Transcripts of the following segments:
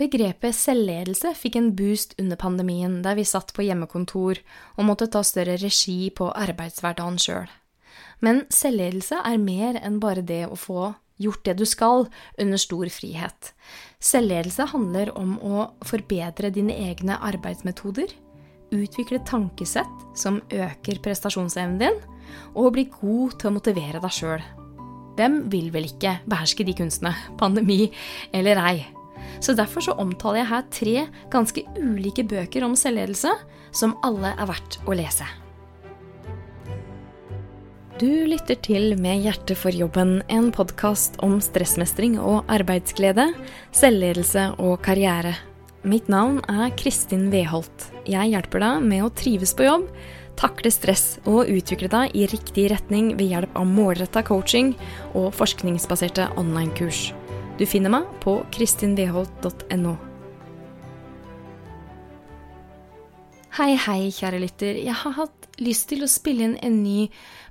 Begrepet selvledelse fikk en boost under pandemien, der vi satt på hjemmekontor og måtte ta større regi på arbeidshverdagen sjøl. Men selvledelse er mer enn bare det å få gjort det du skal, under stor frihet. Selvledelse handler om å forbedre dine egne arbeidsmetoder, utvikle tankesett som øker prestasjonsevnen din, og bli god til å motivere deg sjøl. Hvem vil vel ikke beherske de kunstene, pandemi eller ei? Så derfor så omtaler jeg her tre ganske ulike bøker om selvledelse, som alle er verdt å lese. Du lytter til Med hjertet for jobben, en podkast om stressmestring og arbeidsglede, selvledelse og karriere. Mitt navn er Kristin Weholt. Jeg hjelper deg med å trives på jobb, takle stress og utvikle deg i riktig retning ved hjelp av målretta coaching og forskningsbaserte online-kurs. Du finner meg på kristinweholt.no. Hei, hei, kjære lytter. Jeg har hatt lyst til å spille inn en ny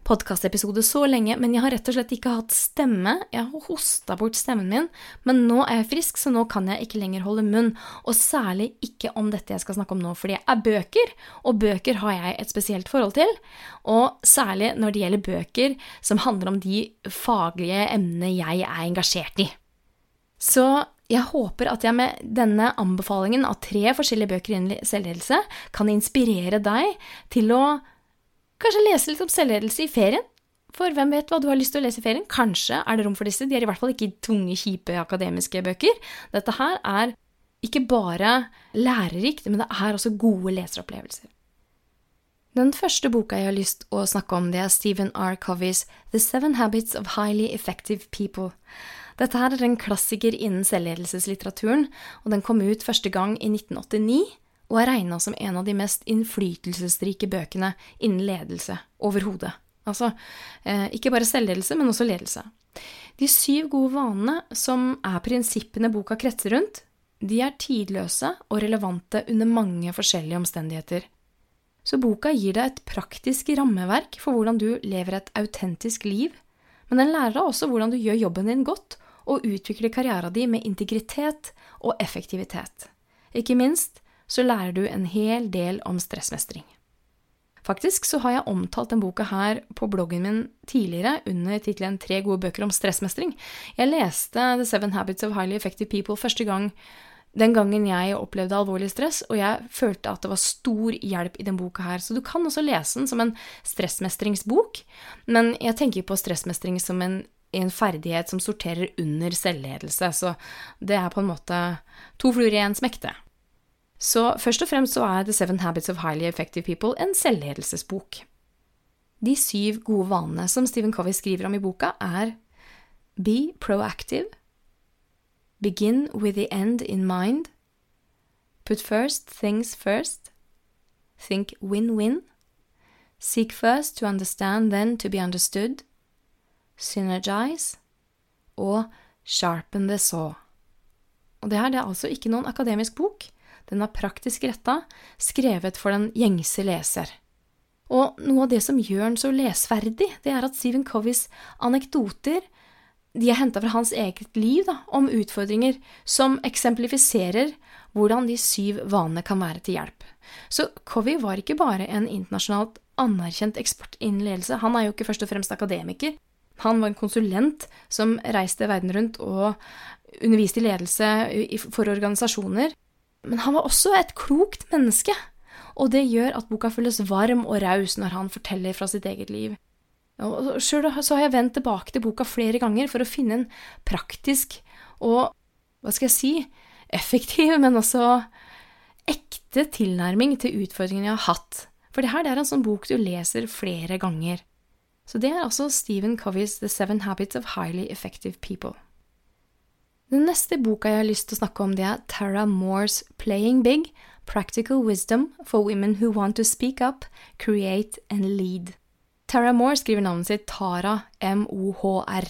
podkastepisode så lenge, men jeg har rett og slett ikke hatt stemme. Jeg har hosta bort stemmen min, men nå er jeg frisk, så nå kan jeg ikke lenger holde munn. Og særlig ikke om dette jeg skal snakke om nå, fordi jeg er bøker, og bøker har jeg et spesielt forhold til. Og særlig når det gjelder bøker som handler om de faglige emnene jeg er engasjert i. Så jeg håper at jeg med denne anbefalingen av tre forskjellige bøker innen selvledelse kan inspirere deg til å kanskje lese litt om selvledelse i ferien. For hvem vet hva du har lyst til å lese i ferien? Kanskje er det rom for disse. De er i hvert fall ikke tunge, kjipe akademiske bøker. Dette her er ikke bare lærerikt, men det er også gode leseropplevelser. Den første boka jeg har lyst til å snakke om, det er Stephen R. Coveys The Seven Habits of Highly Effective People. Dette her er en klassiker innen selvledelseslitteraturen, og den kom ut første gang i 1989 og er regna som en av de mest innflytelsesrike bøkene innen ledelse overhodet. Altså eh, ikke bare selvledelse, men også ledelse. De syv gode vanene, som er prinsippene boka kretser rundt, de er tidløse og relevante under mange forskjellige omstendigheter. Så boka gir deg et praktisk rammeverk for hvordan du lever et autentisk liv, men den lærer deg også hvordan du gjør jobben din godt, og utvikler karrieren din med integritet og effektivitet. Ikke minst så lærer du en hel del om stressmestring. Faktisk så har jeg omtalt denne boka her på bloggen min tidligere under tittelen Tre gode bøker om stressmestring. Jeg leste The Seven Habits of Highly Effective People første gang den gangen jeg opplevde alvorlig stress, og jeg følte at det var stor hjelp i den boka her. Så du kan også lese den som en stressmestringsbok, men jeg tenker på stressmestring som en en ferdighet som sorterer under selvledelse, så det er på en måte to fluer i en smekte. Så først og fremst så er The Seven Habits of Highly Effective People en selvledelsesbok. De syv gode vanene som Stephen Covey skriver om i boka, er Be proactive Begin with the end in mind Put first things first Think win-win Seek first to understand, then to be understood Synergize og Sharpen the Saw. Og det her det er altså ikke noen akademisk bok. Den er praktisk retta, skrevet for den gjengse leser. Og noe av det som gjør den så lesverdig, det er at Stephen Coveys anekdoter de er henta fra hans eget liv da, om utfordringer som eksemplifiserer hvordan de syv vanene kan være til hjelp. Så Covey var ikke bare en internasjonalt anerkjent ekspert innen ledelse, han er jo ikke først og fremst akademiker, han var en konsulent som reiste verden rundt og underviste i ledelse for organisasjoner. Men han var også et klokt menneske, og det gjør at boka føles varm og raus når han forteller fra sitt eget liv. Sjøl har jeg vendt tilbake til boka flere ganger for å finne en praktisk og, hva skal jeg si, effektiv, men også ekte tilnærming til utfordringene jeg har hatt. For det her det er en sånn bok du leser flere ganger. Så det er altså Stephen Coveys The Seven Habits of Highly Effective People. Den neste boka jeg har lyst til å snakke om, det er Tara Moores Playing Big – Practical Wisdom for Women Who Want to Speak Up, Create and Lead. Tara Moore skriver navnet sitt Tara M-O-H-R.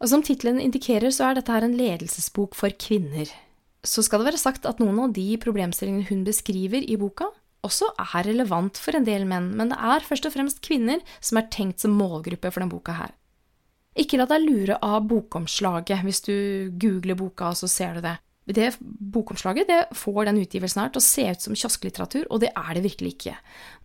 Og Som tittelen indikerer, så er dette her en ledelsesbok for kvinner. Så skal det være sagt at noen av de problemstillingene hun beskriver i boka, også er relevant for en del menn, men det er først og fremst kvinner som er tenkt som målgruppe for denne boka her. Ikke la deg lure av bokomslaget hvis du googler boka, så ser du det. Det bokomslaget det får den utgivelsen her til å se ut som kiosklitteratur, og det er det virkelig ikke.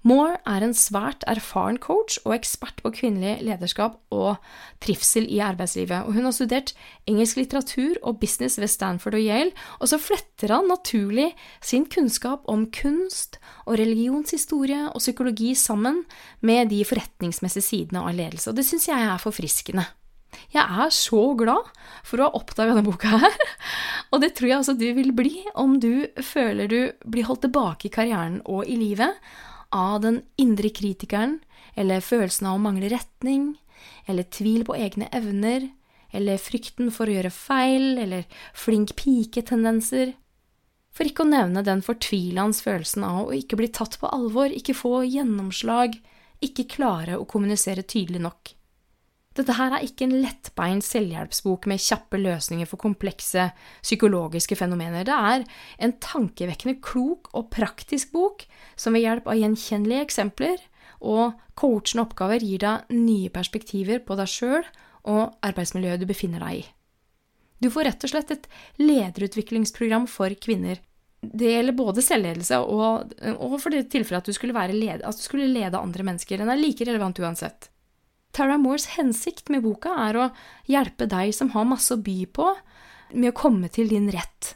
Moore er en svært erfaren coach og ekspert på kvinnelig lederskap og trivsel i arbeidslivet, og hun har studert engelsk litteratur og business ved Stanford og Yale, og så fletter han naturlig sin kunnskap om kunst og religionshistorie og psykologi sammen med de forretningsmessige sidene av ledelse, og det syns jeg er forfriskende. Jeg er så glad for å ha oppdaga denne boka her, og det tror jeg også du vil bli om du føler du blir holdt tilbake i karrieren og i livet av den indre kritikeren, eller følelsen av å mangle retning, eller tvil på egne evner, eller frykten for å gjøre feil, eller flink pike-tendenser. For ikke å nevne den fortvilende følelsen av å ikke bli tatt på alvor, ikke få gjennomslag, ikke klare å kommunisere tydelig nok. Dette her er ikke en lettbeint selvhjelpsbok med kjappe løsninger for komplekse psykologiske fenomener. Det er en tankevekkende klok og praktisk bok som ved hjelp av gjenkjennelige eksempler og coachende oppgaver gir deg nye perspektiver på deg sjøl og arbeidsmiljøet du befinner deg i. Du får rett og slett et lederutviklingsprogram for kvinner. Det gjelder både selvledelse og, og for det tilfellet at du skulle, led, at du skulle lede andre mennesker. Den er like relevant uansett. Tara Moores hensikt med boka er å hjelpe deg som har masse å by på, med å komme til din rett.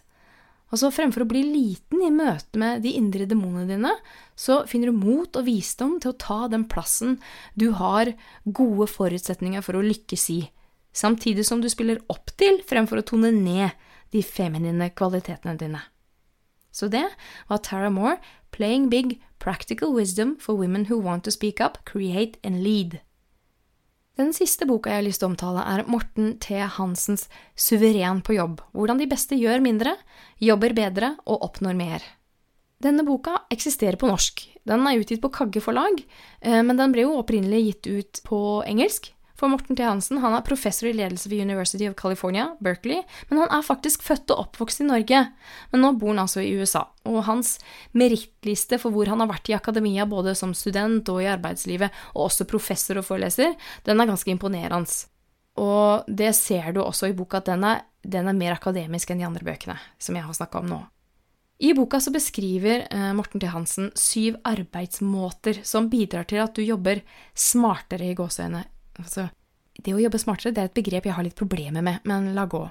Altså Fremfor å bli liten i møte med de indre demonene dine, så finner du mot og visdom til å ta den plassen du har gode forutsetninger for å lykkes i, samtidig som du spiller opp til fremfor å tone ned de feminine kvalitetene dine. Så det var Tara Moore, 'Playing Big Practical Wisdom for Women Who Want to Speak Up, Create and Lead'. Den siste boka jeg har lyst til å omtale, er Morten T. Hansens Suveren på jobb. Hvordan de beste gjør mindre, jobber bedre og oppnår mer. Denne boka eksisterer på norsk. Den er utgitt på Kagge forlag, eh, men den ble jo opprinnelig gitt ut på engelsk. For Morten T. Hansen han er professor i ledelse ved University of California, Berkeley, men han er faktisk født og oppvokst i Norge. Men nå bor han altså i USA, og hans merittliste for hvor han har vært i akademia, både som student og i arbeidslivet, og også professor og foreleser, den er ganske imponerende. Og det ser du også i boka, at den er, den er mer akademisk enn de andre bøkene som jeg har snakka om nå. I boka så beskriver eh, Morten T. Hansen syv arbeidsmåter som bidrar til at du jobber smartere i gåseøyne Altså, det å jobbe smartere det er et begrep jeg har litt problemer med, men la gå.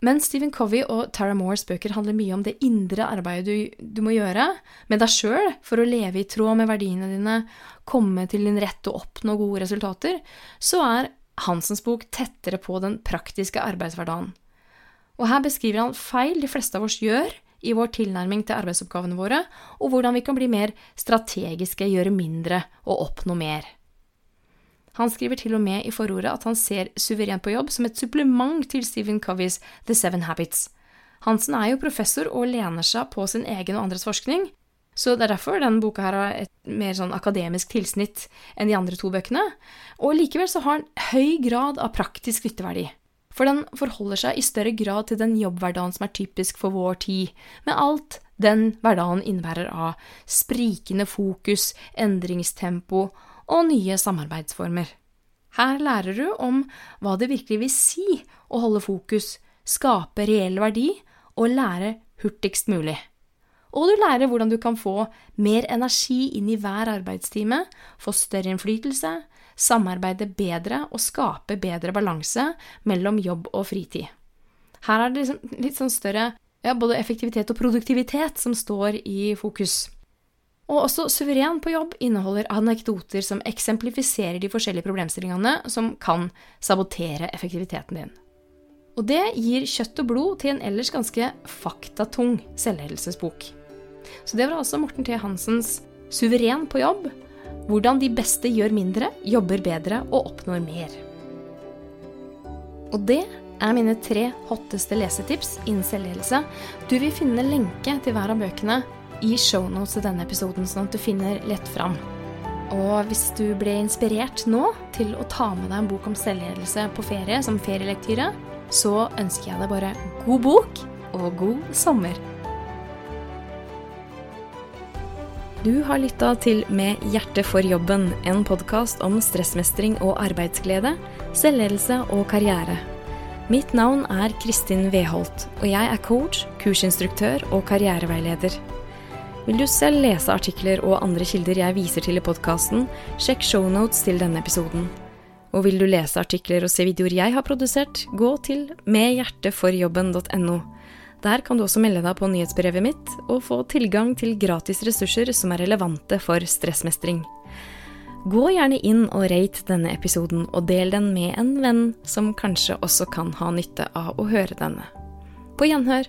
Men Stephen Covey og Tara Moores bøker handler mye om det indre arbeidet du, du må gjøre med deg sjøl for å leve i tråd med verdiene dine, komme til din rett og oppnå gode resultater, så er Hansens bok tettere på den praktiske arbeidshverdagen. Og her beskriver han feil de fleste av oss gjør i vår tilnærming til arbeidsoppgavene våre, og hvordan vi kan bli mer strategiske, gjøre mindre og oppnå mer. Han skriver til og med i forordet at han ser Suveren på jobb som et supplement til Stephen Coveys The Seven Habits. Hansen er jo professor og lener seg på sin egen og andres forskning, så det er derfor denne boka her har et mer sånn akademisk tilsnitt enn de andre to bøkene. Og likevel så har den høy grad av praktisk nytteverdi. For den forholder seg i større grad til den jobbhverdagen som er typisk for vår tid, med alt den hverdagen innebærer av sprikende fokus, endringstempo og nye samarbeidsformer. Her lærer du om hva det virkelig vil si å holde fokus, skape reell verdi og lære hurtigst mulig. Og du lærer hvordan du kan få mer energi inn i hver arbeidstime, få større innflytelse, samarbeide bedre og skape bedre balanse mellom jobb og fritid. Her er det liksom litt sånn større ja, både effektivitet og produktivitet som står i fokus. Og også Suveren på jobb inneholder anekdoter som eksemplifiserer de forskjellige problemstillingene som kan sabotere effektiviteten din. Og det gir kjøtt og blod til en ellers ganske faktatung selvledelsesbok. Så det var altså Morten T. Hansens Suveren på jobb. Hvordan de beste gjør mindre, jobber bedre og oppnår mer. Og det er mine tre hotteste lesetips innen selvledelse. Du vil finne lenke til hver av bøkene i shownotes til denne episoden, sånn at du finner lett fram. Og hvis du ble inspirert nå til å ta med deg en bok om selvledelse på ferie som ferielektyre, så ønsker jeg deg bare god bok og god sommer. Du har lytta til Med hjertet for jobben, en podkast om stressmestring og arbeidsglede, selvledelse og karriere. Mitt navn er Kristin Weholt, og jeg er coach, kursinstruktør og karriereveileder. Vil du selv lese artikler og andre kilder jeg viser til i podkasten, sjekk shownotes til denne episoden. Og vil du lese artikler og se videoer jeg har produsert, gå til medhjerteforjobben.no. Der kan du også melde deg på nyhetsbrevet mitt og få tilgang til gratis ressurser som er relevante for stressmestring. Gå gjerne inn og rate denne episoden, og del den med en venn som kanskje også kan ha nytte av å høre denne. På gjenhør!